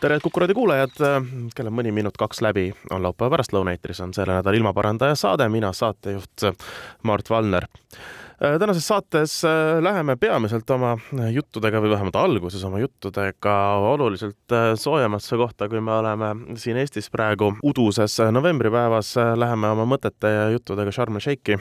Tere, Kuku raadio kuulajad, kell on mõni minut kaks läbi, on laupäeva pärastlõuna eetris, on selle nädala ilmaparandaja saade, mina saatejuht Mart Valner tänases saates äh, läheme peamiselt oma juttudega või vähemalt alguses oma juttudega oluliselt äh, soojemasse kohta, kui me oleme siin Eestis praegu uduses novembripäevas. Läheme oma mõtete ja juttudega Sharm el Sheikhi,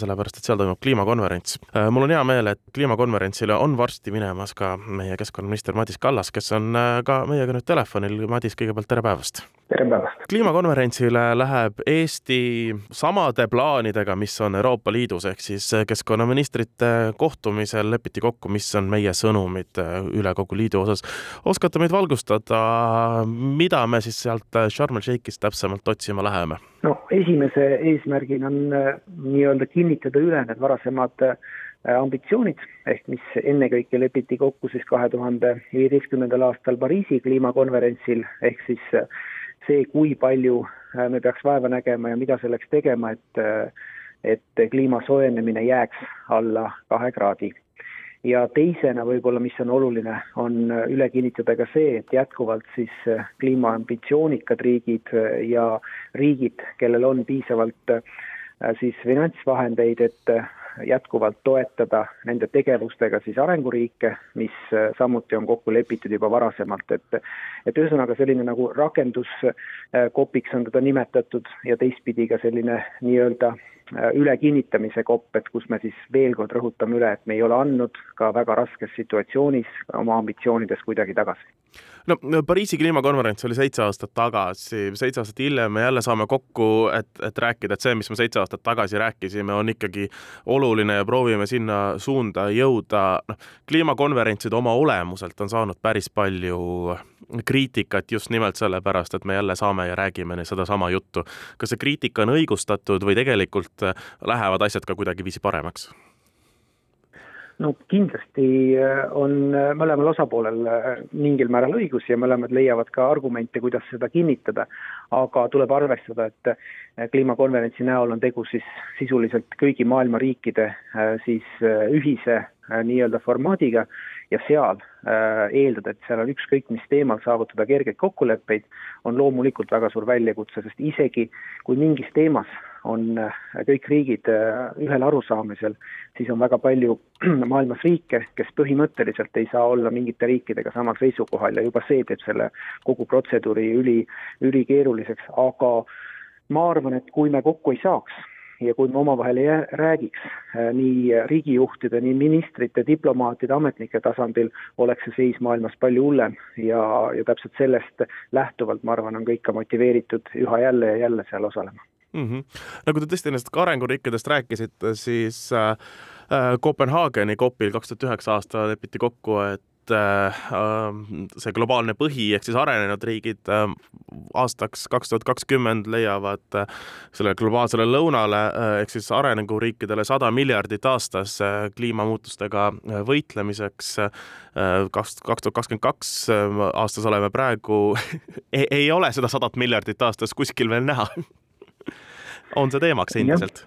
sellepärast et seal toimub kliimakonverents. mul on hea meel, et kliimakonverentsile on varsti minemas ka meie keskkonnaminister Madis Kallas, kes on ka meiega nüüd telefonil. Madis, kõigepealt tere päevast! Tere päevast! kliimakonverentsile läheb Eesti samade plaanidega, mis on Euroopa Liidus, ehk siis keskkonna keskkonnaministrite kohtumisel lepiti kokku, mis on meie sõnumid äh, üle kogu liidu osas. oskate meid valgustada, mida me siis sealt äh, Sharm el Sheikhist täpsemalt otsima läheme? no esimese eesmärgina on äh, nii-öelda kinnitada üle need varasemad ambitsioonid, ehk mis ennekõike lepiti kokku siis kahe tuhande viieteistkümnendal aastal Pariisi kliimakonverentsil, ehk siis see, kui palju me peaks vaeva nägema ja mida selleks tegema, et et kliima soojenemine jääks alla kahe kraadi. ja teisena võib-olla, mis on oluline, on üle kinnitada ka see, et jätkuvalt siis kliimaambitsioonikad riigid ja riigid, kellel on piisavalt siis finantsvahendeid, et jätkuvalt toetada nende tegevustega siis arenguriike, mis samuti on kokku lepitud juba varasemalt, et et ühesõnaga selline nagu rakenduskopiks on teda nimetatud ja teistpidi ka selline nii-öelda Äh, ülekinnitamise kopp, et kus me siis veel kord rõhutame üle, et me ei ole andnud ka väga raskes situatsioonis oma ambitsioonides kuidagi tagasi no Pariisi kliimakonverents oli seitse aastat tagasi, seitse aastat hiljem me jälle saame kokku, et, et rääkida, et see, mis me seitse aastat tagasi rääkisime, on ikkagi oluline ja proovime sinna suunda jõuda. noh, kliimakonverentsid oma olemuselt on saanud päris palju kriitikat just nimelt sellepärast, et me jälle saame ja räägime sedasama juttu. kas see kriitika on õigustatud või tegelikult lähevad asjad ka kuidagiviisi paremaks? No kindlasti äh, on äh, mõlemal osapoolel äh, mingil määral õigus ja mõlemad leiavad ka argumente, kuidas seda kinnitada, aga tuleb arvestada, et kliimakonverentsi näol on tegu siis sisuliselt kõigi maailma riikide siis ühise nii-öelda formaadiga. Ja seal eeldada, et seal on ükskõik mis teemal saavutada kergeid kokkuleppeid, on loomulikult väga suur väljakutse, sest isegi kui mingis teemas on äh, kõik riigid äh, ühel arusaamisel, siis on väga palju maailmas riike, kes põhimõtteliselt ei saa olla mingite riikidega samal seisukohal ja juba see teeb selle kogu protseduuri üli, ülikeeruliseks, aga ma arvan, et kui me kokku ei saaks ja kui me omavahel ei räägiks äh, nii riigijuhtide, nii ministrite, diplomaatide, ametnike tasandil, oleks see seis maailmas palju hullem. Ja, ja täpselt sellest lähtuvalt, ma arvan, on kõik ka motiveeritud üha jälle ja jälle seal osalema mm. -hmm. nagu te tõesti nendest arenguriikidest rääkisite, siis äh, äh, Kopenhaageni COP-il kaks tuhat üheksa aastal lepiti kokku, et äh, see globaalne põhi ehk siis arenenud riigid äh, aastaks kaks tuhat kakskümmend leiavad äh, sellele globaalsele lõunale äh, ehk siis arenguriikidele sada miljardit aastas äh, kliimamuutustega äh, võitlemiseks äh,. kaks, kaks tuhat kakskümmend kaks aastas oleme praegu ei, ei ole seda sadat miljardit aastas kuskil veel näha on see teemaks endiselt?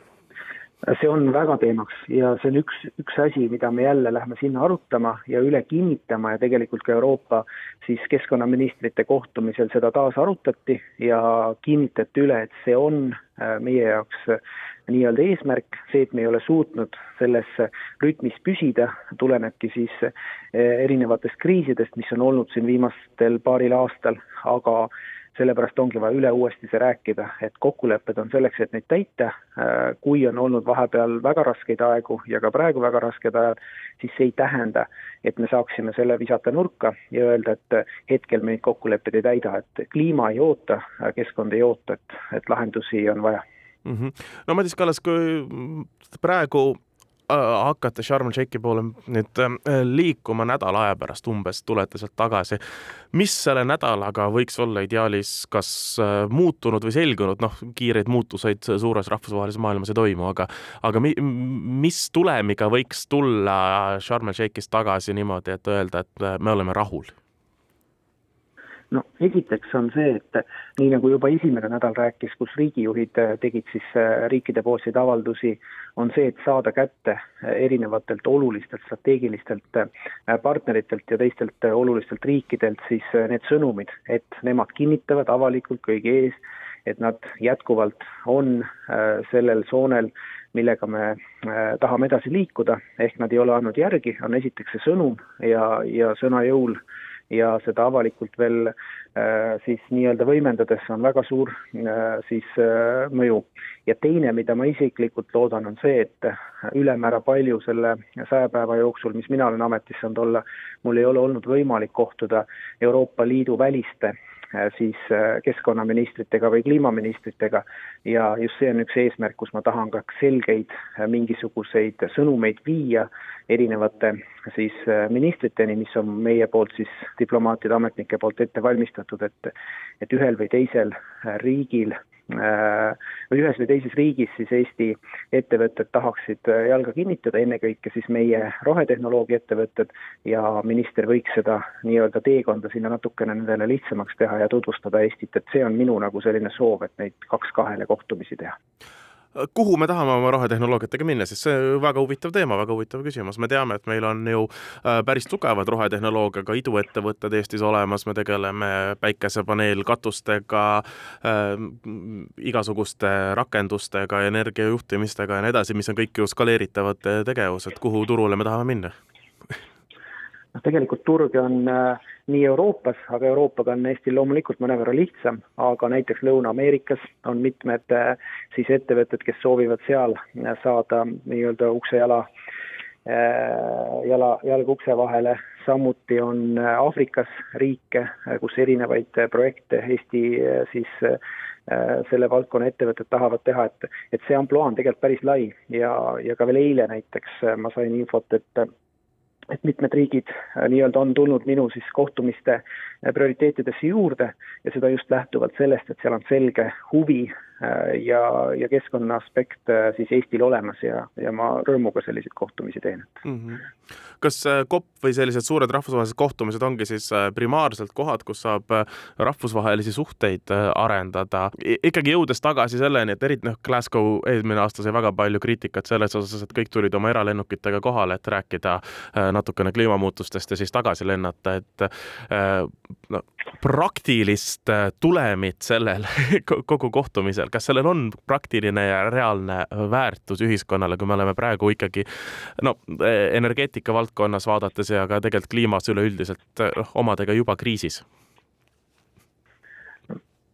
see on väga teemaks ja see on üks, üks asi, mida me jälle lähme sinna arutama ja üle kinnitama ja tegelikult ka Euroopa siis keskkonnaministrite kohtumisel seda taas arutati ja kinnitati üle, et see on äh, meie jaoks äh, nii-öelda eesmärk, see, et me ei ole suutnud selles rütmis püsida, tulenebki siis äh, erinevatest kriisidest, mis on olnud siin viimastel paaril aastal, aga sellepärast ongi vaja üle uuesti see rääkida, et kokkulepped on selleks, et neid täita, äh, kui on olnud vahepeal väga raskeid aegu ja ka praegu väga rasked ajad, siis see ei tähenda, et me saaksime selle visata nurka ja öelda, et hetkel me neid kokkuleppeid ei täida, et kliima ei oota, keskkond ei oota, et, et lahendusi on vaja mm. -hmm. no Madis Kallas, kui praegu hakkate Sharm el Sheikhi poole nüüd liikuma nädala aja pärast umbes, tulete sealt tagasi. mis selle nädalaga võiks olla ideaalis, kas muutunud või selgunud, noh, kiireid muutuseid suures rahvusvahelises maailmas ei toimu, aga aga mi, mis tulemiga võiks tulla Sharm el Sheikhist tagasi niimoodi, et öelda, et me oleme rahul? No esiteks on see, et nii nagu juba esimene nädal rääkis, kus riigijuhid äh, tegid siis äh, riikidepoolseid avaldusi, on see, et saada kätte äh, erinevatelt olulistelt strateegilistelt partneritelt ja teistelt olulistelt riikidelt siis need sõnumid, et nemad kinnitavad avalikult kõigi ees, et nad jätkuvalt on sellel soonel, millega me tahame edasi liikuda, ehk nad ei ole andnud järgi, on esiteks see sõnum ja, ja sõna jõul äh, ja seda avalikult veel äh, siis nii-öelda võimendades on väga suur äh, siis äh, mõju. ja teine, mida ma isiklikult loodan, on see, et ülemäära palju selle saja päeva jooksul, mis mina olen ametis saanud olla, mul ei ole olnud võimalik kohtuda Euroopa Liidu väliste siis äh, keskkonnaministritega või kliimaministritega. Ja just see on üks eesmärk, kus ma tahan ka selgeid äh, mingisuguseid sõnumeid viia erinevate siis ministriteni, mis on meie poolt siis diplomaatide, ametnike poolt ette valmistatud, et et ühel või teisel riigil või ühes või teises riigis siis Eesti ettevõtted tahaksid jalga kinnitada, ennekõike siis meie rohetehnoloogia ettevõtted ja minister võiks seda nii-öelda teekonda sinna natukene nendele lihtsamaks teha ja tutvustada Eestit, et see on minu nagu selline soov, et neid kaks kahele kohtumisi teha kuhu me tahame oma rohetehnoloogiatega minna, sest see väga huvitav teema, väga huvitav küsimus. me teame, et meil on ju äh, päris tugevad rohetehnoloogiaga iduettevõtted Eestis olemas, me tegeleme päikesepaneelkatustega äh,, igasuguste rakendustega, energiajuhtimistega ja nii edasi, mis on kõik ju skaleeritavad tegevused, kuhu turule me tahame minna noh, tegelikult turge on äh, nii Euroopas, aga Euroopaga on Eestil loomulikult mõnevõrra lihtsam, aga näiteks Lõuna-Ameerikas on mitmed äh, siis ettevõtted, kes soovivad seal äh, saada nii-öelda uksejala, jala, jalg ukse vahele, samuti on Aafrikas riike, kus erinevaid projekte Eesti siis selle valdkonna ettevõtted tahavad teha, et, et see ampluaa on tegelikult päris lai. Ja, ja ka veel eile näiteks ma sain infot, et et mitmed riigid äh, nii-öelda on tulnud minu siis kohtumiste äh, prioriteetidesse juurde ja seda just lähtuvalt sellest, et seal on selge huvi ja, ja keskkonna aspekt siis Eestil olemas ja, ja ma rõõmuga selliseid kohtumisi teen mm. -hmm kas äh, COP või sellised suured rahvusvahelised kohtumised ongi siis äh, primaarselt kohad, kus saab äh, rahvusvahelisi suhteid arendada, ikkagi jõudes tagasi selleni, et eriti noh, Glasgow eelmine aasta sai väga palju kriitikat selles osas, et kõik tulid oma eralennukitega kohale, et rääkida natukene kliimamuutustest ja siis tagasi lennata, et no praktilist tulemit sellel kogu kohtumisel, kas sellel on praktiline ja reaalne väärtus ühiskonnale, kui me oleme praegu ikkagi no energeetika valdkonnas vaadates ja ka tegelikult kliimas üleüldiselt noh, omadega juba kriisis?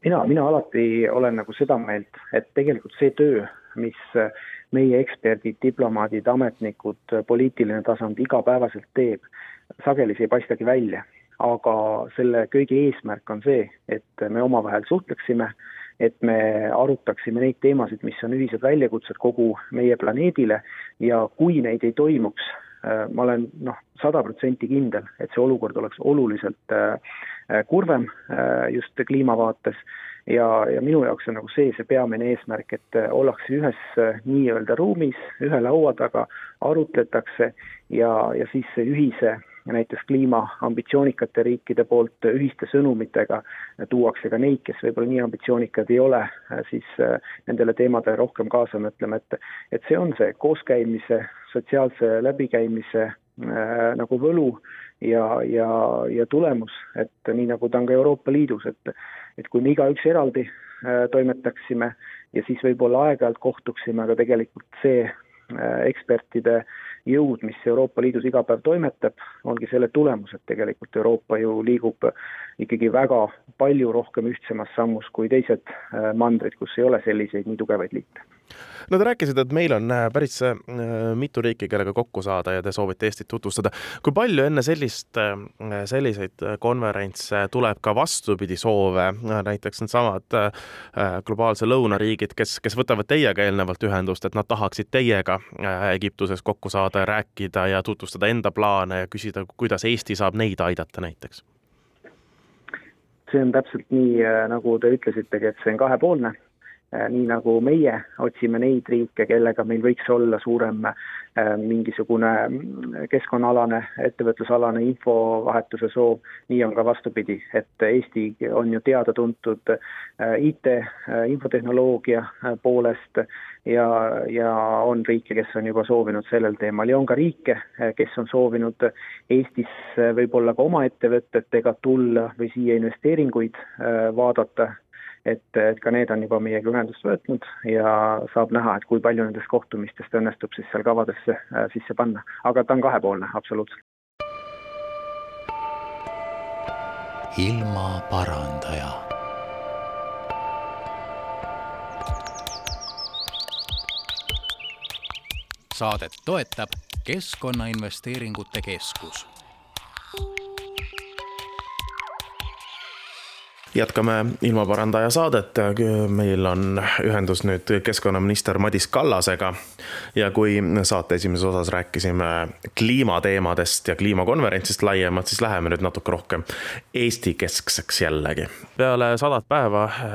mina, mina alati olen nagu seda meelt, et tegelikult see töö, mis meie eksperdid, diplomaadid, ametnikud, poliitiline tasand igapäevaselt teeb, sageli see ei paistagi välja. Aga selle kõige eesmärk on see, et me omavahel suhtleksime, et me arutaksime neid teemasid, mis on ühised väljakutsed kogu meie planeedile. Ja kui neid ei toimuks, Äh, ma olen noh, sada protsenti kindel, et see olukord oleks oluliselt äh, äh, kurvem just kliima vaates. Ja, ja minu jaoks on nagu see, see peamine eesmärk, et ollakse ühes nii-öelda ruumis, ühe laua taga, arutletakse ja, ja siis see ühise näiteks kliimaambitsioonikate riikide poolt ühiste sõnumitega tuuakse ka neid, kes võib-olla nii ambitsioonikad ei ole, siis nendele teemadele rohkem kaasa mõtlema, et et see on see kooskäimise, sotsiaalse läbikäimise äh, nagu võlu ja, ja, ja tulemus, et nii nagu ta on ka Euroopa Liidus, et et kui me igaüks eraldi äh, toimetaksime ja siis võib-olla aeg-ajalt kohtuksime, aga tegelikult see äh, ekspertide jõud, mis Euroopa Liidus iga päev toimetab, ongi selle tulemus, et tegelikult Euroopa ju liigub ikkagi väga palju rohkem ühtsemas sammus kui teised mandrid, kus ei ole selliseid nii tugevaid liite no te rääkisite, et meil on äh, päris äh, mitu riiki, kellega kokku saada ja te soovite Eestit tutvustada. kui palju enne sellist, äh, selliseid konverentse tuleb ka vastupidi soove, näiteks needsamad globaalse lõuna riigid, kes, kes võtavad teiega eelnevalt ühendust, et nad tahaksid teiega Egiptuses kokku saada ja rääkida ja tutvustada enda plaane ja küsida, kuidas Eesti saab neid aidata näiteks? see on täpselt nii, nagu te ütlesitegi, et see on kahepoolne nii nagu meie otsime neid riike, kellega meil võiks olla suurem äh, mingisugune mm, keskkonnaalane, ettevõtlusalane infovahetuse soov, nii on ka vastupidi, et Eesti on ju teada-tuntud äh, IT, infotehnoloogia poolest ja, ja on riike, kes on juba soovinud sellel teemal ja on ka riike, kes on soovinud Eestisse võib-olla ka oma ettevõtetega tulla või siia investeeringuid vaadata et, et ka need on juba meiega ühendust võtnud ja saab näha, et kui palju nendest kohtumistest õnnestub siis seal kavadesse äh, sisse panna, aga ta on kahepoolne, absoluutselt. ilmaparandaja saadet toetab Keskkonnainvesteeringute Keskus jätkame ilmaparandaja saadet. meil on ühendus nüüd keskkonnaminister Madis Kallasega. Ja kui saate esimeses osas rääkisime kliimateemadest ja kliimakonverentsist laiemalt, siis läheme nüüd natuke rohkem Eesti-keskseks jällegi. peale sadat päeva äh,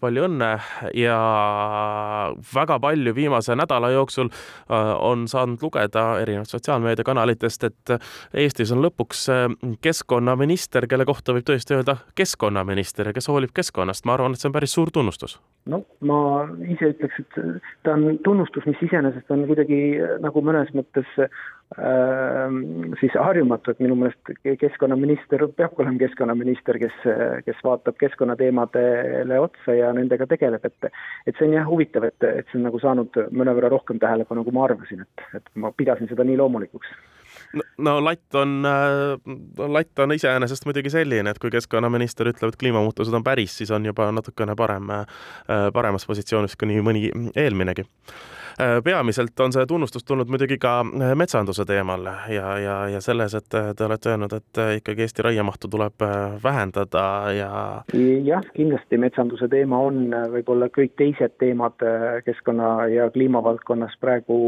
palju õnne ja väga palju viimase nädala jooksul äh, on saanud lugeda erinevatest sotsiaalmeediakanalitest, et Eestis on lõpuks äh, keskkonnaminister, kelle kohta võib tõesti öelda keskkonnaminister inimene, kes hoolib keskkonnast, ma arvan, et see on päris suur tunnustus. no ma ise ütleks, et ta on tunnustus, mis iseenesest on kuidagi nagu mõnes mõttes äh, siis harjumatu, et minu meelest keskkonnaminister peabki olema keskkonnaminister, kes, kes vaatab keskkonnateemadele otsa ja nendega tegeleb, et et see on jah huvitav, et, et see on nagu saanud mõnevõrra rohkem tähelepanu, kui ma arvasin, et, et ma pidasin seda nii loomulikuks no latt on, äh, latt on iseenesest muidugi selline, et kui keskkonnaminister ütleb, et kliimamuutused on päris, siis on juba natukene parem, äh, paremas positsioonis kui nii mõni eelminegi Äh, peamiselt on see tunnustus tulnud muidugi ka metsanduse teemal ja, ja, ja selles, et te olete öelnud, et ikkagi Eesti raiemahtu tuleb vähendada ja. jah, kindlasti metsanduse teema on võib-olla kõik teised teemad keskkonna ja kliimavaldkonnas praegu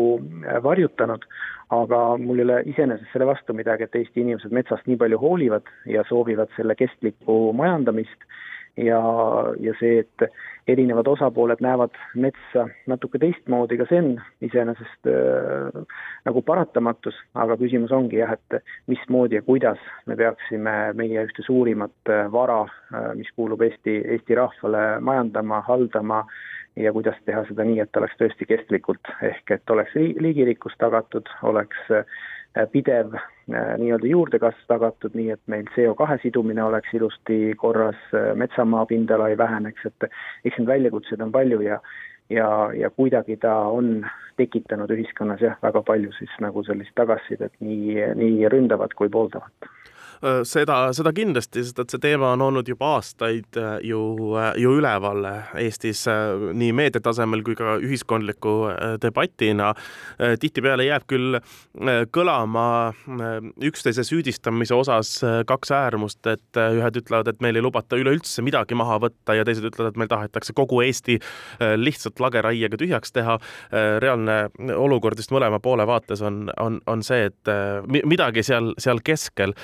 varjutanud, aga mul ei ole iseenesest selle vastu midagi, et Eesti inimesed metsast nii palju hoolivad ja soovivad selle kestlikku majandamist ja, ja see, et erinevad osapooled näevad metsa natuke teistmoodi, ka see on iseenesest äh, nagu paratamatus, aga küsimus ongi jah, et mismoodi ja kuidas me peaksime meie ühte suurimat äh, vara, äh, mis kuulub Eesti, Eesti rahvale, majandama, haldama ja kuidas teha seda nii, et oleks tõesti kestlikult, ehk et oleks liigirikkus tagatud, oleks äh, pidev äh, nii-öelda juurdekasv tagatud, nii et meil CO2 sidumine oleks ilusti korras, äh, metsamaa pindala ei väheneks, et eks neid väljakutseid on palju ja ja, ja kuidagi ta on tekitanud ühiskonnas jah, väga palju siis nagu sellist tagasisidet, nii, nii ründavat kui pooldavat Äh, seda, seda kindlasti, sest et see teema on olnud juba aastaid äh, ju, äh, ju üleval Eestis nii meedia tasemel kui ka ühiskondliku debatina. tihtipeale jääb küll kõlama üksteise süüdistamise osas kaks äärmust, et ühed ütlevad, et meil ei lubata üleüldse midagi maha võtta ja teised ütlevad, et meil tahetakse kogu Eesti lihtsalt lageraiega tühjaks teha. reaalne olukord just mõlema poole vaates on, on, on see, et midagi seal, seal keskel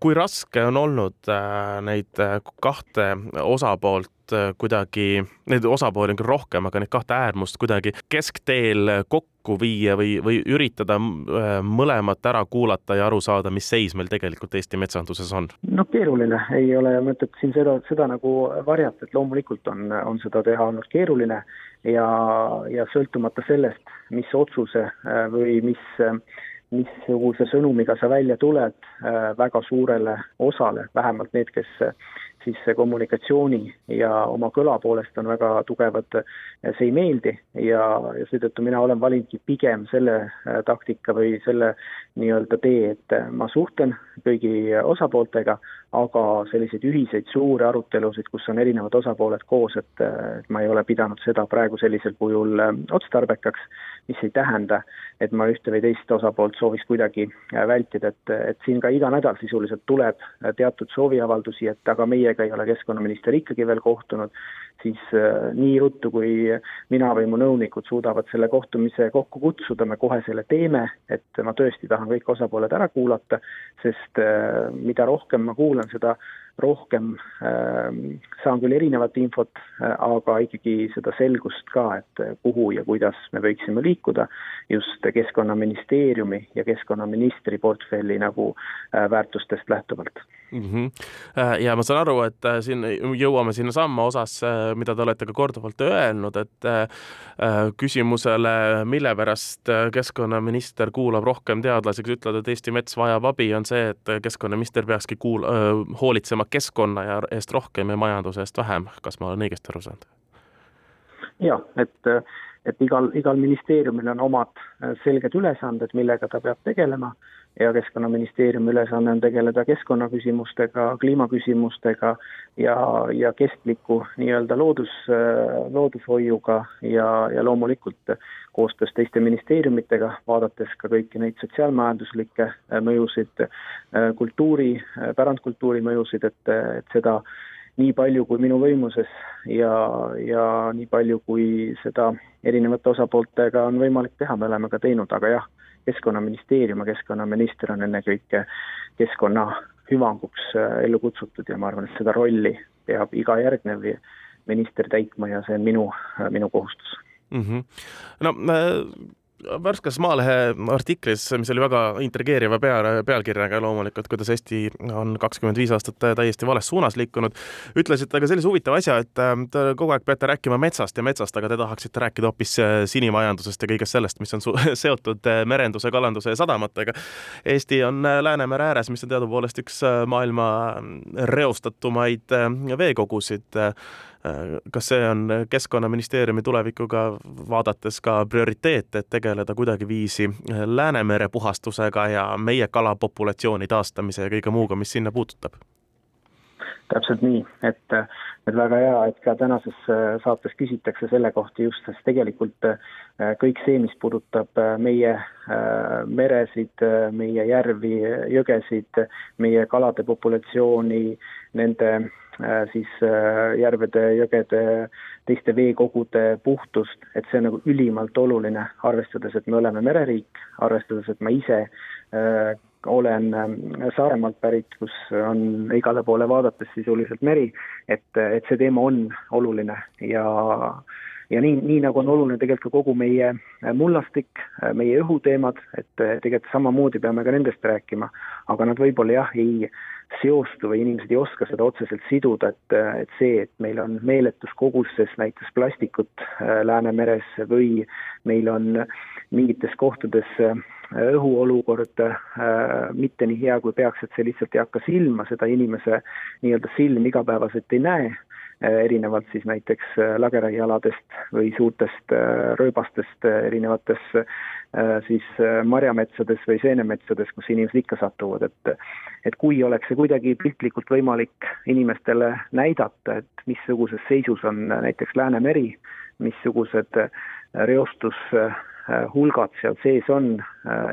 kui raske on olnud äh, neid äh, kahte osapoolt äh, kuidagi, neid osapooli on küll rohkem, aga neid kahte äärmust kuidagi keskteel kokku viia või, või üritada mõlemat ära kuulata ja aru saada, mis seis meil tegelikult Eesti metsanduses on? no keeruline, ei ole mõtet siin seda, seda nagu varjata, et loomulikult on, on seda teha olnud keeruline ja, ja sõltumata sellest, mis otsuse või mis missuguse sõnumiga sa välja tuled äh, väga suurele osale, vähemalt need, kes äh, siis kommunikatsiooni ja oma kõla poolest on väga tugevad, äh, see ei meeldi. Ja, ja seetõttu mina olen valinudki pigem selle taktika või selle nii-öelda tee, et ma suhtlen kõigi osapooltega, aga selliseid ühiseid suuri arutelusid, kus on erinevad osapooled koos, et, et ma ei ole pidanud seda praegu sellisel kujul otstarbekaks, mis ei tähenda, et ma ühte või teist osapoolt sooviks kuidagi äh, vältida, et, et siin ka iga nädal sisuliselt tuleb äh, teatud sooviavaldusi, et aga meiega ei ole keskkonnaminister ikkagi veel kohtunud, siis nii ruttu, kui mina või mu nõunikud suudavad selle kohtumise kokku kutsuda, me kohe selle teeme, et ma tõesti tahan kõik osapooled ära kuulata, sest mida rohkem ma kuulan, seda rohkem, ähm, saan küll erinevat infot, äh, aga ikkagi seda selgust ka, et äh, kuhu ja kuidas me võiksime liikuda just Keskkonnaministeeriumi ja keskkonnaministri portfelli nagu äh, väärtustest lähtuvalt mm. -hmm. ja ma saan aru, et siin jõuame sinnasamma osasse, mida te olete ka korduvalt öelnud, et küsimusele, mille pärast keskkonnaminister kuulab rohkem teadlasi, kes ütlevad, et Eesti mets vajab abi, on see, et keskkonnaminister peakski kuul-, hoolitsema keskkonna ja eest rohkem ja majanduse eest vähem, kas ma olen õigesti aru saanud? jah, et, et igal, igal ministeeriumil on omad äh, selged ülesanded, millega ta peab tegelema ja Keskkonnaministeeriumi ülesanne on tegeleda keskkonnaküsimustega, kliimaküsimustega ja, ja kestliku nii-öelda loodus, loodushoiuga ja, ja loomulikult koostöös teiste ministeeriumitega, vaadates ka kõiki neid sotsiaalmajanduslikke mõjusid, kultuuri, pärandkultuuri mõjusid, et, et seda nii palju kui minu võimuses ja, ja nii palju, kui seda erinevate osapooltega on võimalik teha, me oleme ka teinud, aga jah, keskkonnaministeerium ja keskkonnaminister on ennekõike keskkonna hüvanguks ellu kutsutud ja ma arvan, et seda rolli peab iga järgnev minister täitma ja see on minu, minu kohustus mm. -hmm. no värskes Maalehe artiklis, mis oli väga intrigeeriva pea, pealkirjaga loomulikult, kuidas Eesti on kakskümmend viis aastat täiesti vales suunas liikunud, ütlesite ka sellise huvitava asja, et äh, te kogu aeg peate rääkima metsast ja metsast, aga te tahaksite rääkida hoopis äh, sinimajandusest ja kõigest sellest, mis on seotud äh, merenduse, kalanduse ja sadamatega. Eesti on Läänemere ääres, mis on teadupoolest üks maailma reostatumaid veekogusid kas see on Keskkonnaministeeriumi tulevikuga vaadates ka prioriteet, et tegeleda kuidagiviisi Läänemere puhastusega ja meie kalapopulatsiooni taastamise ja kõige muuga, mis sinna puudutab? täpselt nii, et, et väga hea, et ka tänases saates küsitakse selle kohta just, sest tegelikult kõik see, mis puudutab meie meresid, meie järvi, jõgesid, meie kalade populatsiooni, nende Äh, siis äh, järvede, jõgede, teiste veekogude puhtust, et see on nagu ülimalt oluline, arvestades, et me oleme mereriik, arvestades, et ma ise äh, olen Saaremaalt pärit, kus on igale poole vaadates sisuliselt meri, et, et see teema on oluline ja ja nii, nii nagu on oluline tegelikult ka kogu meie mullastik, meie õhuteemad, et tegelikult samamoodi peame ka nendest rääkima, aga nad võib-olla jah, ei seostu või inimesed ei oska seda otseselt siduda, et, et see, et meil on meeletus koguses näiteks plastikut äh, Läänemeres või meil on mingites kohtades äh, õhuolukord äh, mitte nii hea, kui peaks, et see lihtsalt ei hakka silma, seda inimese nii-öelda silm igapäevaselt ei näe. äh,, erinevalt siis näiteks äh, lageraiealadest või suurtest äh, rööbastest erinevates Äh, siis äh, marjametsades või seenemetsades, kus inimesed ikka satuvad, et et kui oleks see kuidagi piltlikult võimalik inimestele näidata, et missuguses seisus on näiteks Läänemeri, missugused äh, reostushulgad seal sees on,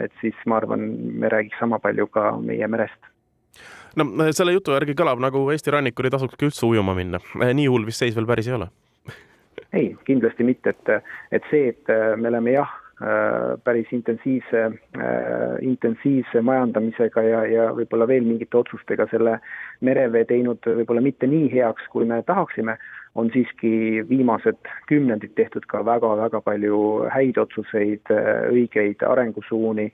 et siis ma arvan, me räägiks sama palju ka meie merest no selle jutu järgi kõlab nagu Eesti rannikul ei tasukski üldse ujuma minna, nii hull vist seis veel päris ei ole? ei, kindlasti mitte, et, et see, et me oleme jah, päris intensiivse, intensiivse majandamisega ja, ja võib-olla veel mingite otsustega selle merevee teinud võib-olla mitte nii heaks, kui me tahaksime, on siiski viimased kümnendid tehtud ka väga-väga palju häid otsuseid, õigeid arengusuuni,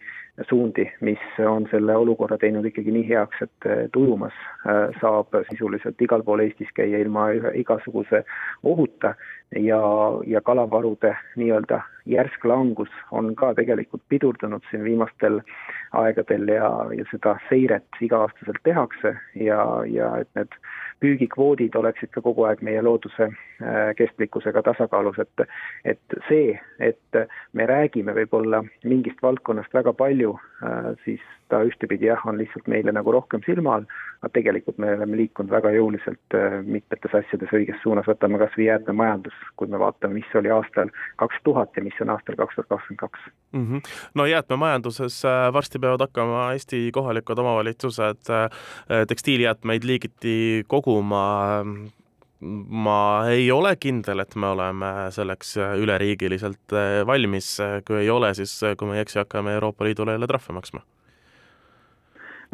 suundi, mis on selle olukorra teinud ikkagi nii heaks, et, et ujumas äh, saab sisuliselt igal pool Eestis käia ilma igasuguse ohuta ja, ja kalavarude nii-öelda järsk langus on ka tegelikult pidurdunud siin viimastel aegadel ja, ja seda seiret iga-aastaselt tehakse ja, ja et need püügikvoodid oleksid ka kogu aeg meie looduse kestlikkusega tasakaalus, et et see, et me räägime võib-olla mingist valdkonnast väga palju, äh, siis ta ühtepidi jah, on lihtsalt meile nagu rohkem silma all, aga tegelikult me oleme liikunud väga jõuliselt mitmetes asjades õiges suunas, võtame kas või jäätmemajandus, kui me vaatame, mis oli aastal kaks tuhat ja mis on aastal kaks tuhat kakskümmend kaks. Mhm. no jäätmemajanduses varsti peavad hakkama Eesti kohalikud omavalitsused tekstiilijäätmeid liigiti koguma ma ei ole kindel, et me oleme selleks üleriigiliselt eh, valmis, kui ei ole, siis eh, kui ma ei eksi, hakkame Euroopa Liidule jälle trahve maksma.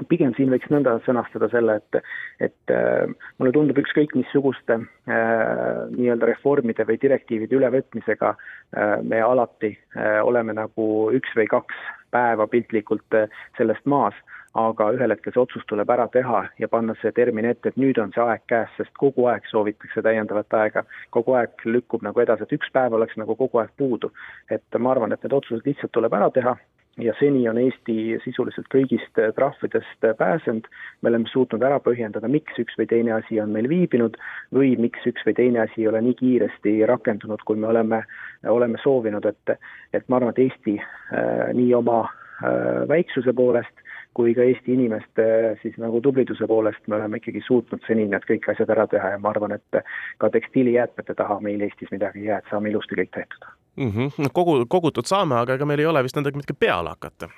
Pigem siin võiks nõnda sõnastada selle, et, et äh, mulle tundub ükskõik missuguste äh, nii-öelda reformide või direktiivide ülevõtmisega äh, me alati äh, oleme nagu üks või kaks päeva piltlikult äh, sellest maas aga ühel hetkel see otsus tuleb ära teha ja panna see termin ette, et nüüd on see aeg käes, sest kogu aeg soovitakse täiendavat aega, kogu aeg lükkub nagu edasi, et üks päev oleks nagu kogu aeg puudu. et ma arvan, et need otsused lihtsalt tuleb ära teha ja seni on Eesti sisuliselt kõigist trahvidest pääsenud, me oleme suutnud ära põhjendada, miks üks või teine asi on meil viibinud või miks üks või teine asi ei ole nii kiiresti rakendunud, kui me oleme, oleme soovinud, et et ma arvan, et Eesti äh, nii oma äh, väiksuse poolest kui ka Eesti inimeste siis nagu tubliduse poolest me oleme ikkagi suutnud seni need kõik asjad ära teha ja ma arvan, et ka tekstiilijäätmete taha meil Eestis midagi ei jää, et saame ilusti kõik tehtud mm. -hmm. kogu, kogutud saame, aga ega meil ei ole vist nendega midagi peale hakata.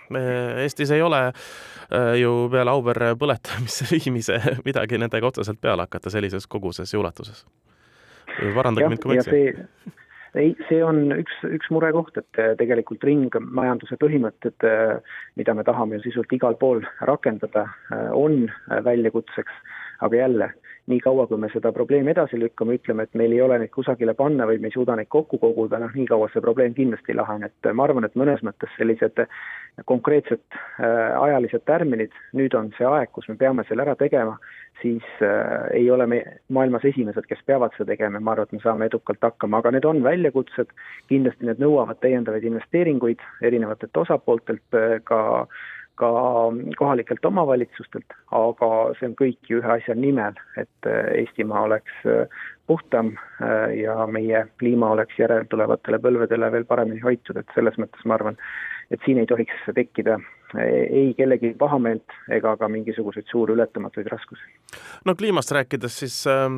Eestis ei ole äh, ju peale Auvere põletamisse viimise midagi nendega otseselt peale hakata sellises koguses ja ulatuses. parandage mind, kui ma eksin ei, see on üks, üks murekoht, et äh, tegelikult ringmajanduse põhimõtted, äh, mida me tahame ju sisult igal pool rakendada, äh, on väljakutseks, aga jälle, niikaua kui me seda probleemi edasi lükkame, ütleme, et meil ei ole neid kusagile panna või me ei suuda neid kokku koguda, noh, nii kaua see probleem kindlasti ei lahene, et ma arvan, et mõnes mõttes sellised konkreetsed äh, ajalised tärminid, nüüd on see aeg, kus me peame selle ära tegema, siis äh, ei ole me maailmas esimesed, kes peavad seda tegema ja ma arvan, et me saame edukalt hakkama, aga need on väljakutsed, kindlasti need nõuavad täiendavaid investeeringuid erinevatelt osapooltelt, äh, ka ka kohalikelt omavalitsustelt, aga see on kõik ju ühe asja nimel, et äh, Eestimaa oleks äh, puhtam äh, ja meie kliima oleks järeltulevatele põlvedele veel paremini hoitud, et selles mõttes ma arvan, et siin ei tohiks tekkida ei kellegi pahameelt ega ka mingisuguseid suuri ületamatuid raskusi. no kliimast rääkides siis äh,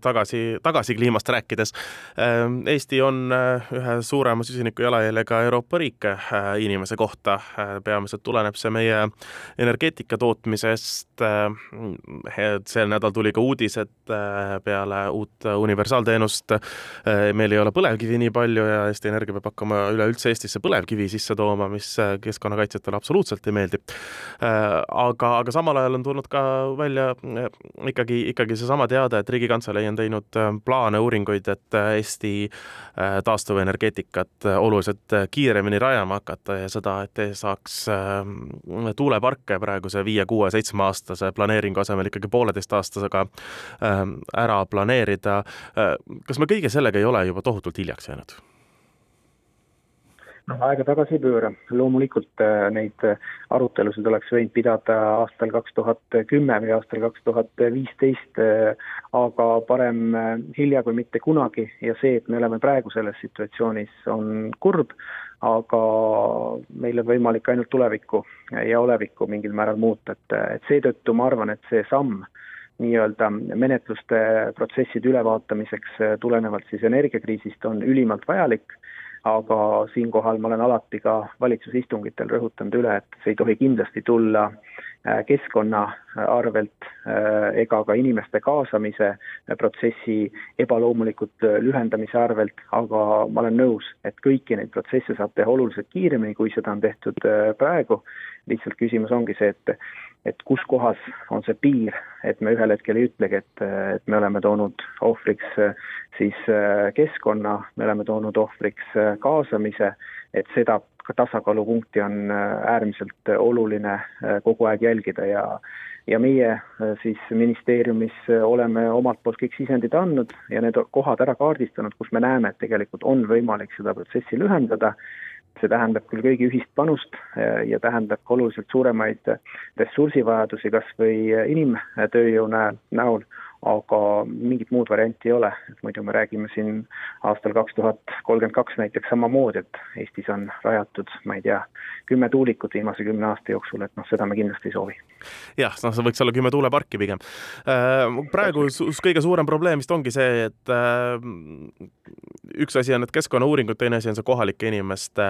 tagasi, tagasi kliimast rääkides äh,, Eesti on äh, ühe suurema süsiniku jalajäljega Euroopa riik äh, inimese kohta äh,, peamiselt tuleneb see meie energeetika tootmisest äh,, sel nädal tuli ka uudis, et äh, peale uut universaalteenust äh, meil ei ole põlevkivi nii palju ja Eesti Energia peab hakkama üleüldse Eestisse põlevkivi sisse tooma, mis äh, keskkonnakaitsjatele absoluutselt absoluutselt ei meeldi. Äh, aga, aga samal ajal on tulnud ka välja äh, ikkagi, ikkagi seesama teade, et Riigikantselei on teinud äh, plaane, uuringuid, et Eesti taastuvenergeetikat oluliselt kiiremini rajama hakata ja seda, et saaks tuuleparke praeguse viie, kuue, seitsme aastase planeeringu asemel ikkagi pooleteistaastasega ära planeerida. kas me kõige sellega ei ole juba tohutult hiljaks jäänud? Noh, aega tagasi ei pööra, loomulikult äh, neid äh, arutelusid oleks võinud pidada aastal kaks tuhat kümme või aastal kaks tuhat viisteist, äh, aga parem hilja kui mitte kunagi. Ja see, et me oleme praegu selles situatsioonis, on kurb, aga meil on võimalik ainult tulevikku ja olevikku mingil määral muuta, et, et seetõttu ma arvan, et see samm, nii-öelda menetluste protsesside ülevaatamiseks tulenevalt siis energiakriisist on ülimalt vajalik aga siinkohal ma olen alati ka valitsuse istungitel rõhutanud üle, et see ei tohi kindlasti tulla äh, keskkonna äh, arvelt äh, ega ka inimeste kaasamise protsessi ebaloomulikult lühendamise arvelt, aga ma olen nõus, et kõiki neid protsesse saab teha oluliselt kiiremini, kui seda on tehtud praegu. lihtsalt küsimus ongi see, et et kus kohas on see piir, et me ühel hetkel ei ütlegi, et, et me oleme toonud ohvriks äh, siis äh, keskkonna, me oleme toonud ohvriks äh, kaasamise, et seda tasakaalupunkti on äärmiselt oluline kogu aeg jälgida ja ja meie siis ministeeriumis oleme omalt poolt kõik sisendid andnud ja need kohad ära kaardistanud, kus me näeme, et tegelikult on võimalik seda protsessi lühendada see tähendab küll kõigi ühist panust ja tähendab ka oluliselt suuremaid ressursivajadusi kas või inimtööjõu näol, näol, aga mingit muud varianti ei ole, et muidu me räägime siin aastal kaks tuhat kolmkümmend kaks näiteks samamoodi, et Eestis on rajatud, ma ei tea, kümme tuulikut viimase kümne aasta jooksul, et noh, seda me kindlasti ei soovi. jah, noh, see võiks olla kümme tuuleparki pigem. Äh, praegu kõige suurem probleem vist ongi see, et äh, üks asi on need keskkonnauuringud, teine asi on see kohalike inimeste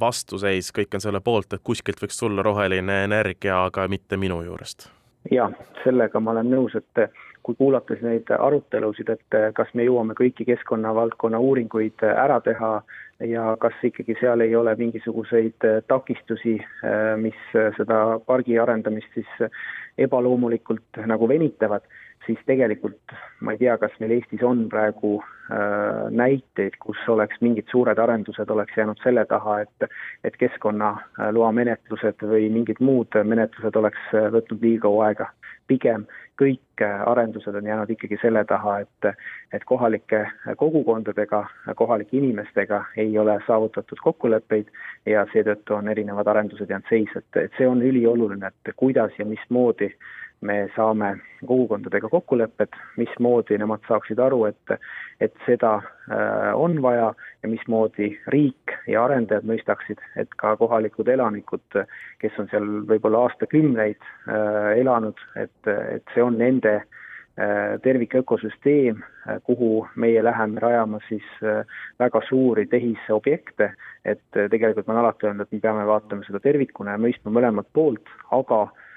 vastuseis, kõik on selle poolt, et kuskilt võiks tulla roheline energia, aga mitte minu juurest jaa, sellega ma olen nõus, et kui kuulates neid arutelusid, et kas me jõuame kõiki keskkonnavaldkonna uuringuid ära teha ja kas ikkagi seal ei ole mingisuguseid takistusi, mis seda pargi arendamist siis ebaloomulikult nagu venitavad, siis tegelikult ma ei tea, kas meil Eestis on praegu näiteid, kus oleks mingid suured arendused oleks jäänud selle taha, et et keskkonnaloa menetlused või mingid muud menetlused oleks võtnud liiga kaua aega pigem kõik arendused on jäänud ikkagi selle taha, et, et kohalike kogukondadega, kohalike inimestega ei ole saavutatud kokkuleppeid ja seetõttu on erinevad arendused jäänud seis, et, et see on ülioluline, et kuidas ja mismoodi me saame kogukondadega kokkulepped, mismoodi nemad saaksid aru, et, et seda äh, on vaja ja mismoodi riik ja arendajad mõistaksid, et ka kohalikud elanikud, kes on seal võib-olla aastakümneid äh, elanud, et, et see on nende äh, tervikökosüsteem, kuhu meie läheme rajama siis väga suuri tehisobjekte, et tegelikult ma olen alati öelnud, et me peame vaatama seda tervikuna ja mõistma mõlemat poolt, aga Äh,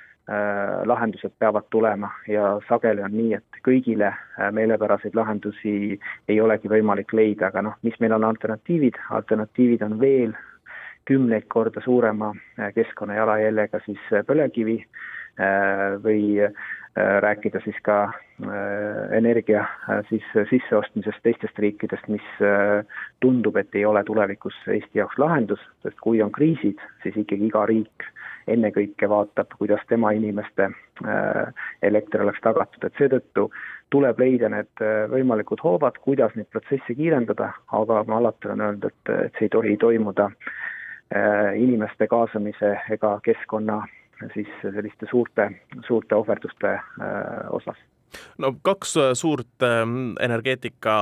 lahendused peavad tulema ja sageli on nii, et kõigile äh, meelepäraseid lahendusi ei olegi võimalik leida, aga noh, mis meil on alternatiivid, alternatiivid on veel kümneid korda suurema äh, keskkonna jalajäljega siis põlevkivi või rääkida siis ka energia siis sisseostmisest teistest riikidest, mis tundub, et ei ole tulevikus Eesti jaoks lahendus, sest kui on kriisid, siis ikkagi iga riik ennekõike vaatab, kuidas tema inimeste äh, elekter oleks tagatud, et seetõttu tuleb leida need äh, võimalikud hoovad, kuidas neid protsesse kiirendada, aga ma alati olen öelnud, et, et see ei tohi toimuda äh, inimeste kaasamise ega keskkonna siis selliste suurte, suurte ohverduste osas no kaks äh, suurt ähm, energeetika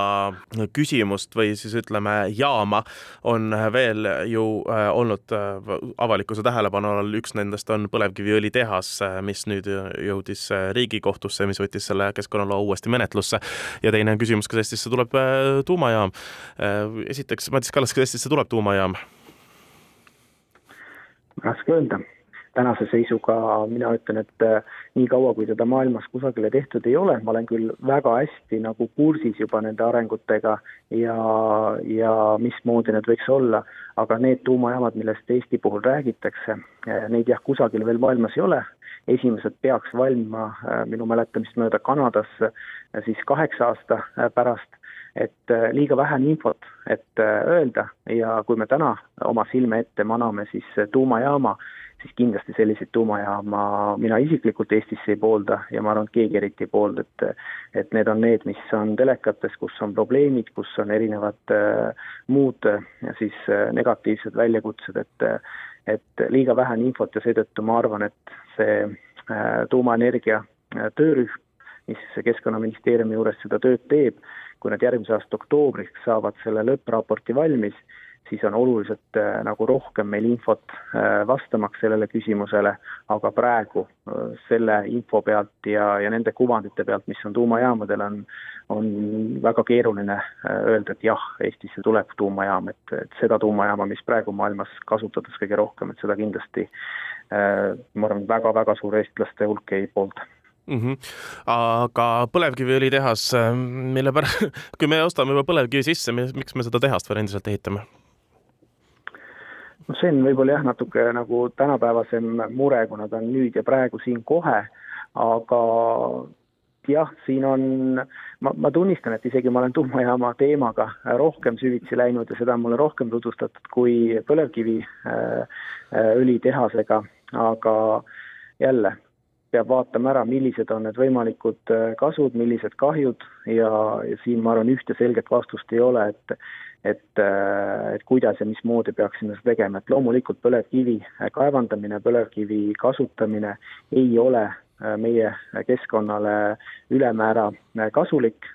küsimust või siis ütleme, jaama on veel ju äh, olnud äh, avalikkuse tähelepanu all, üks nendest on põlevkiviõlitehas, mis nüüd jõudis Riigikohtusse, mis võttis selle keskkonnaloa uuesti menetlusse. ja teine on küsimus, kas Eestisse tuleb tuumajaam. esiteks, Madis Kallas, kas Eestisse tuleb tuumajaam? raske öelda tänase seisuga mina ütlen, et äh, niikaua, kui seda maailmas kusagile tehtud ei ole, ma olen küll väga hästi nagu kursis juba nende arengutega ja, ja mismoodi need võiks olla, aga need tuumajaamad, millest Eesti puhul räägitakse, äh, neid jah, kusagil veel maailmas ei ole, esimesed peaks valmima äh, minu mäletamist mööda Kanadas siis kaheksa aasta pärast. Et liiga vähe on infot, et öelda. Ja kui me täna oma silme ette maname siis tuumajaama, siis kindlasti selliseid tuumajaama mina isiklikult Eestisse ei poolda ja ma arvan, et keegi eriti ei poolda, et et need on need, mis on telekates, kus on probleemid, kus on erinevad äh, muud äh, siis äh, negatiivsed väljakutsed, et et liiga vähe on infot ja seetõttu ma arvan, et see äh, tuumaenergia äh, töörühm, mis Keskkonnaministeeriumi juures seda tööd teeb, kui nad järgmise aasta oktoobriks saavad selle lõppraporti valmis, siis on oluliselt äh, nagu rohkem meil infot äh, vastamaks sellele küsimusele, aga praegu äh, selle info pealt ja, ja nende kuvandite pealt, mis on tuumajaamadel, on, on väga keeruline öelda, et jah, Eestisse tuleb tuumajaam, et, et seda tuumajaama, mis praegu maailmas kasutatakse kõige rohkem, et seda kindlasti ma arvan, väga-väga suur eestlaste hulk ei poolda mm. -hmm. aga põlevkiviõlitehas, mille pärast, kui me ostame juba põlevkivi sisse, miks me seda tehast veel endiselt ehitame? Noh, see on võib-olla jah, natuke nagu tänapäevasem mure, kuna ta on nüüd ja praegu siin kohe, aga jah, siin on, ma, ma tunnistan, et isegi ma olen tuumajaama teemaga rohkem süvitsi läinud ja seda on mulle rohkem tutvustatud kui põlevkiviõlitehasega, aga jälle, peab vaatama ära, millised on need võimalikud kasud, millised kahjud ja, ja siin ma arvan, ühte selget vastust ei ole, et et, äh, et kuidas ja mismoodi peaksime seda tegema, et loomulikult põlevkivi kaevandamine, põlevkivi kasutamine ei ole meie keskkonnale ülemäära kasulik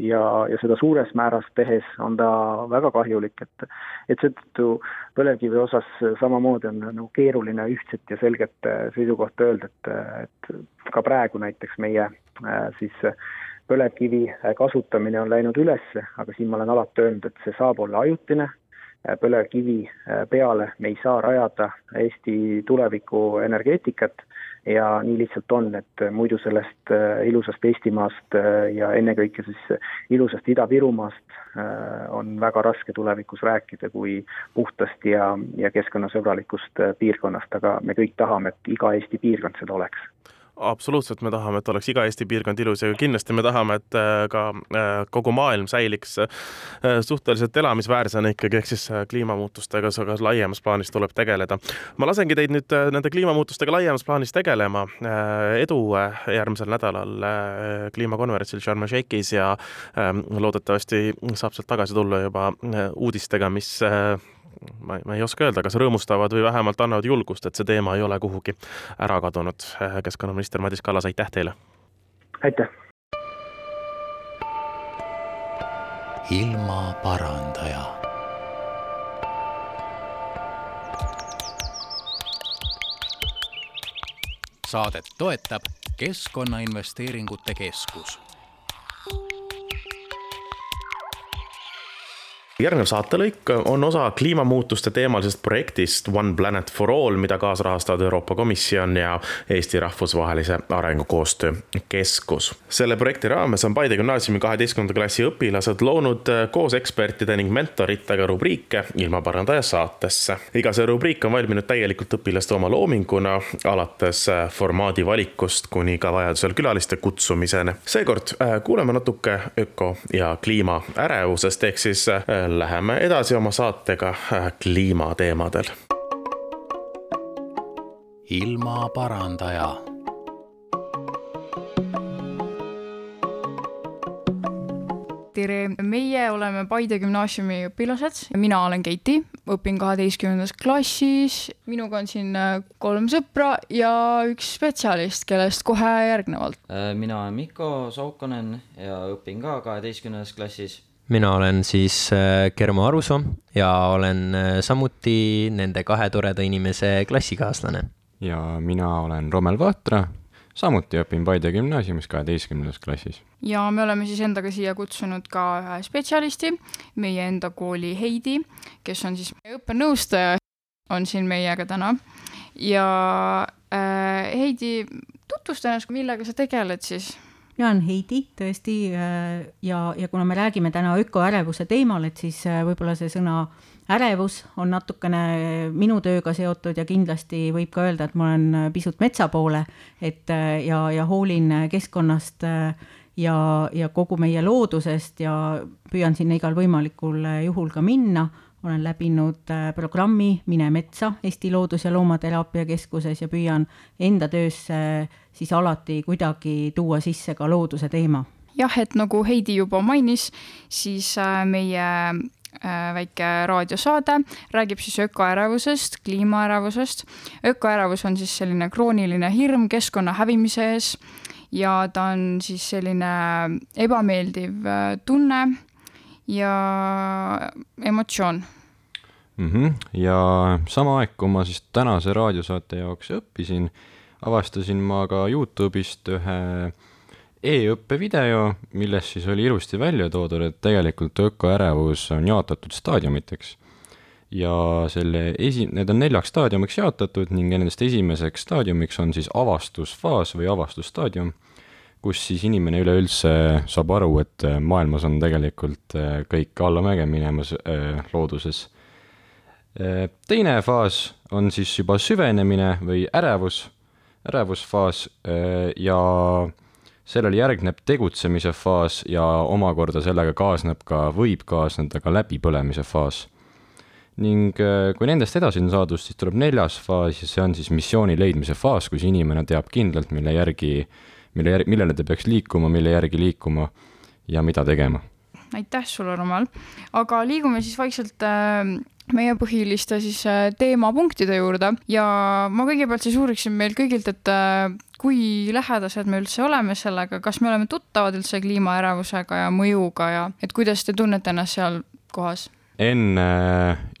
ja, ja seda suures määras tehes on ta väga kahjulik, et et seetõttu põlevkivi osas samamoodi on nagu keeruline ühtset ja selget seisukohta öelda, et, et ka praegu näiteks meie siis põlevkivi kasutamine on läinud üles, aga siin ma olen alati öelnud, et see saab olla ajutine, põlevkivi peale. Me ei saa rajada Eesti tuleviku energeetikat ja nii lihtsalt on, et muidu sellest ilusast Eestimaast ja ennekõike siis ilusast Ida-Virumaast on väga raske tulevikus rääkida kui puhtast ja, ja keskkonnasõbralikust piirkonnast, aga me kõik tahame, et iga Eesti piirkond seda oleks absoluutselt, me tahame, et oleks iga Eesti piirkond ilus ja kindlasti me tahame, et äh, ka äh, kogu maailm säiliks äh, suhteliselt elamisväärsena ikkagi, ehk siis kliimamuutustega ka laiemas plaanis tuleb tegeleda. ma lasengi teid nüüd nende kliimamuutustega laiemas plaanis tegelema. edu järgmisel nädalal kliimakonverentsil Sharm el Sheikhis ja ähm, loodetavasti saab sealt tagasi tulla juba uudistega, mis ma, ma ei oska öelda, kas rõõmustavad või vähemalt annavad julgust, et see teema ei ole kuhugi ära kadunud. keskkonnaminister Madis Kallas, aitäh teile! aitäh! ilmaparandaja saadet toetab Keskkonnainvesteeringute Keskus järgnev saatelõik on osa kliimamuutuste teemalisest projektist One Planet for All, mida kaasrahastavad Euroopa Komisjon ja Eesti Rahvusvahelise Arengukoostöö Keskus. selle projekti raames on Paide gümnaasiumi kaheteistkümnenda klassi õpilased loonud koos ekspertide ning mentoritega rubriike ilmaparandaja saatesse. iga see rubriik on valminud täielikult õpilaste oma loominguna, alates formaadi valikust kuni ka vajadusel külaliste kutsumiseni. seekord äh, kuuleme natuke öko ja kliimaärevusest ehk siis läheme edasi oma saatega äh, kliimateemadel. ilmaparandaja tere, meie oleme Paide gümnaasiumi õpilased, mina olen Keiti, õpin kaheteistkümnendas klassis, minuga on siin äh, kolm sõpra ja üks spetsialist, kellest kohe järgnevalt. Äh, mina olen Mikko Saukonen ja õpin ka kaheteistkümnendas klassis mina olen siis äh, Germo Arusoo ja olen samuti nende kahe toreda inimese klassikaaslane. ja mina olen Romel Vahtra samuti õpin Paide gümnaasiumis kaheteistkümnendas klassis. ja me oleme siis endaga siia kutsunud ka ühe spetsialisti, meie enda kooli Heidi, kes on siis õppenõustaja, on siin meiega täna. ja äh, Heidi, tutvusta ennast, millega sa tegeled siis? Mina olen Heidi tõesti äh, ja, ja kuna me räägime täna ökoärevuse teemal, et siis äh, võib-olla see sõna äh, ärevus on natukene minu tööga seotud ja kindlasti võib ka öelda, et ma olen pisut metsa poole, et ja, ja hoolin keskkonnast ja, ja kogu meie loodusest ja püüan sinna igal võimalikul juhul ka minna. Olen läbinud programmi Mine metsa Eesti Loodus- ja Loomateraapia Keskuses ja püüan enda töösse siis alati kuidagi tuua sisse ka looduse teema jah, et nagu Heidi juba mainis, siis meie Äh, väike raadiosaade, räägib siis ökoärevusest, kliimaärevusest. ökoärevus on siis selline krooniline hirm keskkonna hävimise ees ja ta on siis selline ebameeldiv äh, tunne ja emotsioon mm. -hmm. ja sama aeg, kui ma siis tänase raadiosaate jaoks õppisin, avastasin ma ka Youtube'ist ühe e-õppe video, milles siis oli ilusti välja toodud, et tegelikult ökoärevus on jaotatud staadiumiteks. ja selle esi-, need on neljaks staadiumiks jaotatud ning nendest esimeseks staadiumiks on siis avastusfaas või avastusstaadium, kus siis inimene üleüldse saab aru, et maailmas on tegelikult äh, kõik allamäge minemas äh, looduses. Äh, teine faas on siis juba süvenemine või ärevus, ärevusfaas ja sellele järgneb tegutsemise faas ja omakorda sellega kaasneb ka, võib kaasneda ka läbipõlemise faas. ning äh, kui nendest edasi on saadud, siis tuleb neljas faas ja see on siis missiooni leidmise faas, kus inimene teab kindlalt, mille järgi, mille järgi, millele ta peaks liikuma, mille järgi liikuma ja mida tegema aitäh sulle, Romal. aga liigume siis vaikselt äh, meie põhiliste siis äh, teemapunktide juurde ja ma kõigepealt siis uuriksin meil kõigilt, et äh, kui lähedased me üldse oleme sellega, kas me oleme tuttavad üldse kliimaärevusega ja mõjuga ja et kuidas te tunnete ennast seal kohas? enne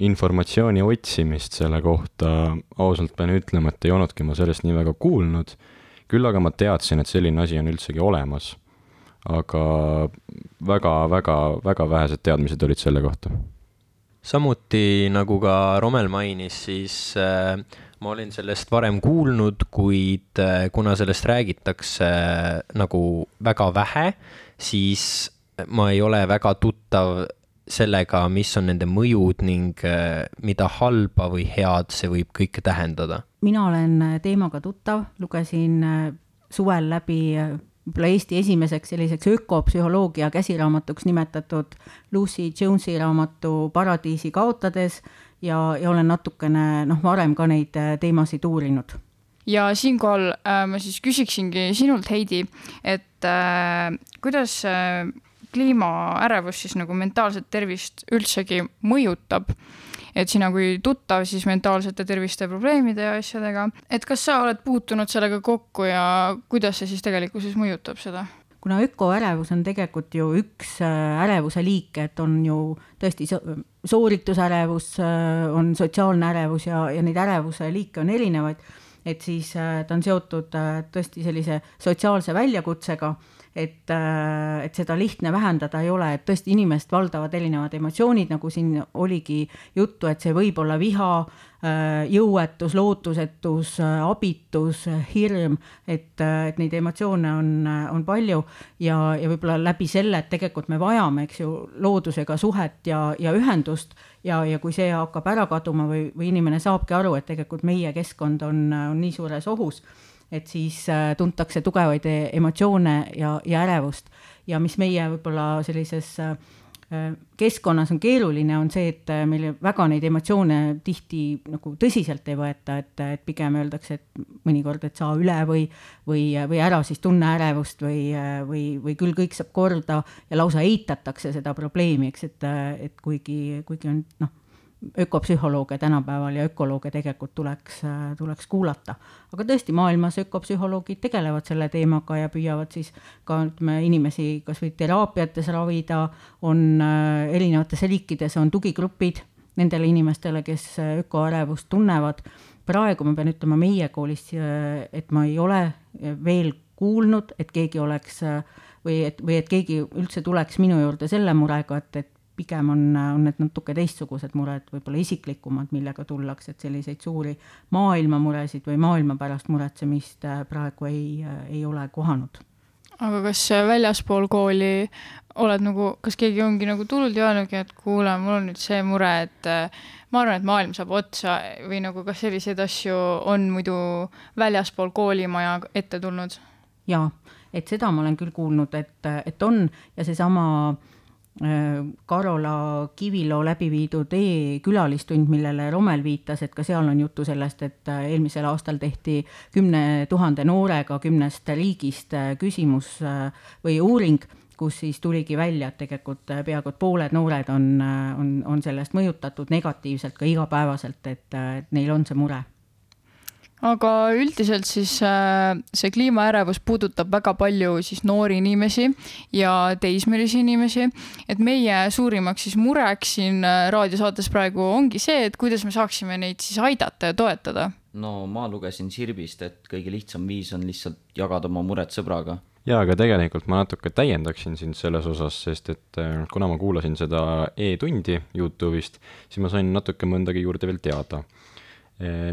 informatsiooni otsimist selle kohta ausalt pean ütlema, et ei olnudki ma sellest nii väga kuulnud, küll aga ma teadsin, et selline asi on üldsegi olemas. aga väga-väga, väga vähesed teadmised olid selle kohta samuti nagu ka Romel mainis, siis äh, ma olin sellest varem kuulnud, kuid äh, kuna sellest räägitakse äh, nagu väga vähe, siis ma ei ole väga tuttav sellega, mis on nende mõjud ning äh, mida halba või head see võib kõike tähendada. mina olen äh, teemaga tuttav, lugesin äh, suvel läbi võib-olla Eesti esimeseks selliseks ökopsühholoogia käsiraamatuks nimetatud Lucy Jonesi raamatu Paradiisi kaotades ja, ja olen natukene noh, varem ka neid teemasid uurinud ja siinkohal äh, ma siis küsiksingi sinult, Heidi, et äh, kuidas äh, kliimaärevus siis nagu mentaalset tervist üldsegi mõjutab et sina kui tuttav siis mentaalsete terviste probleemide ja asjadega, et kas sa oled puutunud sellega kokku ja kuidas see siis tegelikkuses mõjutab seda? kuna ökoärevus on tegelikult ju üks äh, ärevuse liik, et on ju tõesti sooritusärevus, äh, on sotsiaalne ärevus ja, ja neid ärevuse liike on erinevaid, et siis äh, ta on seotud tõesti sellise sotsiaalse väljakutsega et, äh, et seda lihtne vähendada ei ole, et tõesti inimest valdavad erinevad emotsioonid, nagu siin oligi juttu, et see võib olla viha, äh, jõuetus, lootusetus, äh, abitus, hirm, et, et neid emotsioone on, on palju ja, ja võib-olla läbi selle, et tegelikult me vajame, eks ju, loodusega suhet ja, ja ühendust ja, ja kui see hakkab ära kaduma või, või inimene saabki aru, et tegelikult meie keskkond on, on nii suures ohus et siis äh, tuntakse tugevaid e-, emotsioone ja, ja ärevust. ja mis meie võib-olla sellises äh, keskkonnas on keeruline, on see, et äh, meil väga neid emotsioone tihti nagu tõsiselt ei võeta, et, et pigem öeldakse, et mõnikord, et saa üle või, või, või ära siis tunne ärevust või, või, või küll kõik saab korda ja lausa eitatakse seda probleemi, eks, et, et kuigi, kuigi on noh ökopsühholooge tänapäeval ja ökolooge tegelikult tuleks, tuleks kuulata. aga tõesti, maailmas ökopsühholoogid tegelevad selle teemaga ja püüavad siis ka ütleme, inimesi kas või teraapiates ravida, on äh, erinevates riikides on tugigrupid nendele inimestele, kes ökoärevust tunnevad. praegu ma pean ütlema meie koolis, äh, et ma ei ole veel kuulnud, et keegi oleks või et, või et keegi üldse tuleks minu juurde selle murega, et, et pigem on, on need natuke teistsugused mured, võib-olla isiklikumad, millega tullakse, et selliseid suuri maailmamuresid või maailma pärast muretsemist äh, praegu ei, äh, ei ole kohanud. aga kas väljaspool kooli oled nagu, kas keegi ongi nagu tulnud ja öelnudki, et kuule, mul on nüüd see mure, et äh, ma arvan, et maailm saab otsa või nagu kas selliseid asju on muidu väljaspool koolimaja ette tulnud? jaa, et seda ma olen küll kuulnud, et, et on ja seesama äh, Karola Kiviloo läbi viidud e-külalistund, millele Romel viitas, et ka seal on juttu sellest, et äh, eelmisel aastal tehti kümne tuhande noorega kümnest riigist äh, küsimus äh, või uuring, kus siis tuligi välja, et tegelikult peaaegu et pooled noored on, on, on sellest mõjutatud negatiivselt ka igapäevaselt, et neil on see mure aga üldiselt siis äh, see kliimaärevus puudutab väga palju siis noori inimesi ja teismelisi inimesi. et meie suurimaks siis mureks siin äh, raadiosaates praegu ongi see, et kuidas me saaksime neid siis aidata ja toetada. no ma lugesin Sirbist, et kõige lihtsam viis on lihtsalt jagada oma muret sõbraga jaa, aga tegelikult ma natuke täiendaksin sind selles osas, sest et äh, kuna ma kuulasin seda e-tundi Youtube'ist, siis ma sain natuke mõndagi juurde veel teada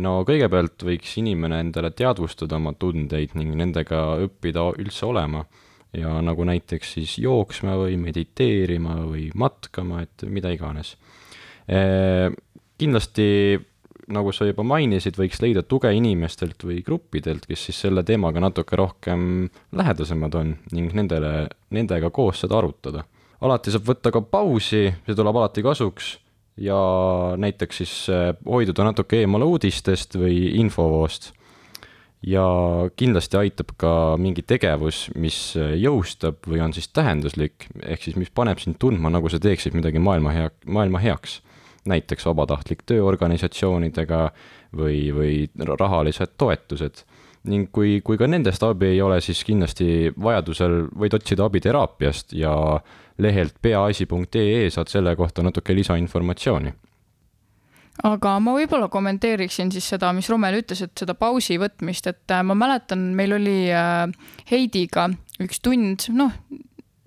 no kõigepealt võiks inimene endale teadvustada oma tundeid ning nendega õppida üldse olema. ja nagu näiteks siis jooksma või mediteerima või matkama, et mida iganes. kindlasti, nagu sa juba mainisid, võiks leida tuge inimestelt või gruppidelt, kes siis selle teemaga natuke rohkem lähedasemad on ning nendele, nendega koos seda arutada. alati saab võtta ka pausi, see tuleb alati kasuks ja näiteks siis äh, hoiduda natuke eemale uudistest või infovoost. ja kindlasti aitab ka mingi tegevus, mis äh, jõustab või on siis tähenduslik, ehk siis mis paneb sind tundma, nagu sa teeksid midagi maailma hea, maailma heaks. näiteks vabatahtlik tööorganisatsioonidega või, või rahalised toetused ning kui, kui ka nendest abi ei ole, siis kindlasti vajadusel võid otsida abi teraapiast ja lehelt peaasi.ee saad selle kohta natuke lisainformatsiooni. Aga ma võib-olla kommenteeriksin siis seda, mis Romel ütles, et seda pausi võtmist, et äh, ma mäletan, meil oli äh, Heidiga üks tund, noh,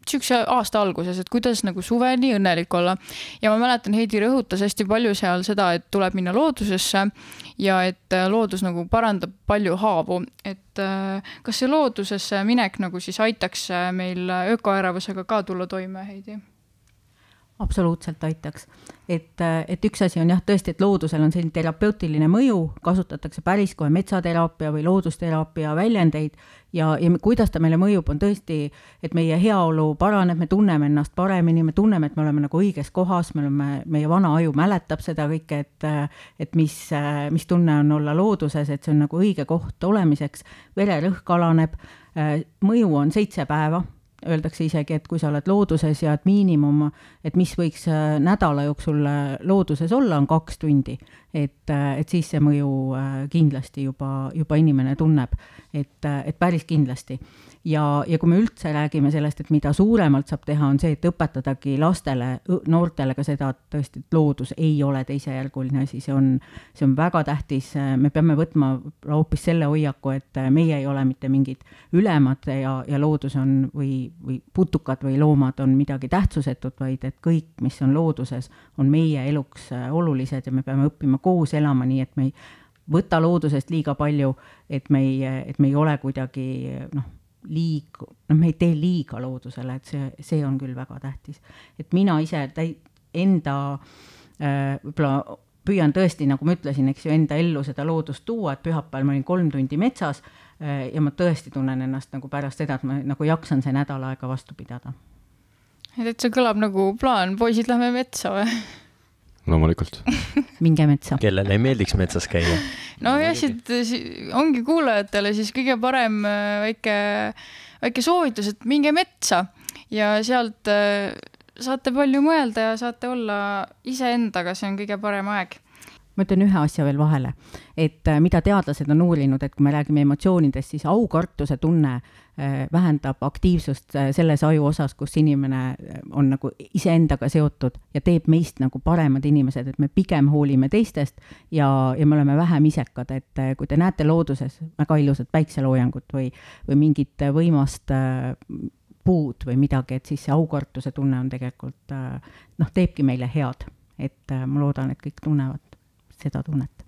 niisuguse aasta alguses, et kuidas nagu suvel nii õnnelik olla. ja ma mäletan, Heidi rõhutas hästi palju seal seda, et tuleb minna loodusesse ja et äh, loodus nagu parandab palju haavu, et äh, kas see loodusesse minek nagu siis aitaks äh, meil ökoärevusega ka tulla toime, Heidi? Absoluutselt aitaks. et, et üks asi on jah, tõesti, et loodusel on selline terapeutiline mõju, kasutatakse päris kohe metsateraapia või loodusteraapia väljendeid ja, ja kuidas ta meile mõjub, on tõesti, et meie heaolu paraneb, me tunneme ennast paremini, me tunneme, et me oleme nagu õiges kohas, me oleme, meie vana aju mäletab seda kõike, et et mis, mis tunne on olla looduses, et see on nagu õige koht olemiseks, vererõhk alaneb, mõju on seitse päeva öeldakse isegi, et kui sa oled looduses ja et miinimum, et mis võiks äh, nädala jooksul äh, looduses olla, on kaks tundi. Et, äh, et siis see mõju kindlasti juba, juba inimene tunneb, et, et päris kindlasti. Ja, ja kui me üldse räägime sellest, et mida suuremalt saab teha, on see, et õpetadagi lastele, noortele ka seda, et tõesti, et loodus ei ole teisejärguline asi, see on, see on väga tähtis, me peame võtma hoopis selle hoiaku, et meie ei ole mitte mingid ülemad ja, ja loodus on või, või putukad või loomad on midagi tähtsusetut, vaid et kõik, mis on looduses, on meie eluks olulised ja me peame õppima koos elama, nii et me ei võta loodusest liiga palju, et me ei, et me ei ole kuidagi noh, liig-, noh, me ei tee liiga loodusele, et see, see on küll väga tähtis. et mina ise täi-, enda äh, võib-olla püüan tõesti, nagu ma ütlesin, eks ju, enda ellu seda loodust tuua, et pühapäeval ma olin kolm tundi metsas äh, ja ma tõesti tunnen ennast nagu pärast seda, et ma nagu jaksan see nädal aega vastu pidada. et see kõlab nagu plaan, poisid, lähme metsa või? Loomulikult minge metsa. kellele ei meeldiks metsas käia? nojah, siit ongi kuulajatele siis kõige parem äh, väike, väike soovitus, et minge metsa ja sealt äh, saate palju mõelda ja saate olla iseendaga, see on kõige parem aeg ma ütlen ühe asja veel vahele, et äh, mida teadlased on uurinud, et kui me räägime emotsioonidest, siis aukartuse tunne äh, vähendab aktiivsust äh, selles aju osas, kus inimene on nagu iseendaga seotud ja teeb meist nagu paremad inimesed, et me pigem hoolime teistest ja, ja me oleme vähem isekad, et kui te näete looduses väga ilusat päikseloojangut või, või mingit võimast puud või midagi, et siis see aukartuse tunne on tegelikult noh, teebki meile head, et ma loodan, et kõik tunnevad seda tunnet.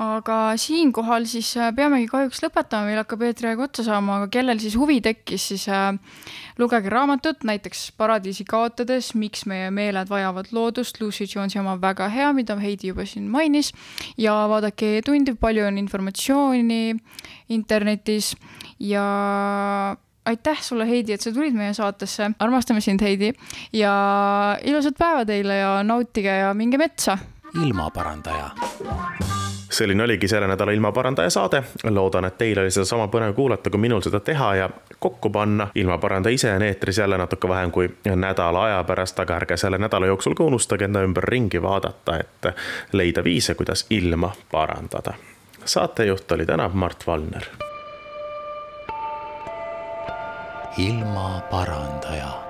Aga siinkohal siis äh, peamegi kahjuks lõpetama, meil hakkab eetriaeg otsa saama, aga kellel siis huvi tekkis, siis äh, lugege raamatut, näiteks Paradiisi kaotades, miks meie meeled vajavad loodust, Lucy Jonesi oma väga hea, mida Heidi juba siin mainis, ja vaadake E-tundi, palju on informatsiooni internetis. Ja aitäh sulle, Heidi, et sa tulid meie saatesse, armastame sind, Heidi, ja ilusat päeva teile ja nautige ja minge metsa ilmaparandaja. selline oligi selle nädala ilmaparandaja saade. loodan, et teil oli sedasama põnev kuulata, kui minul seda teha ja kokku panna. ilmaparandaja ise on eetris jälle natuke vähem kui nädala aja pärast, aga ärge selle nädala jooksul ka unustage enda ümber ringi vaadata, et leida viise, kuidas ilma parandada. saatejuht oli täna Mart Valner. ilmaparandaja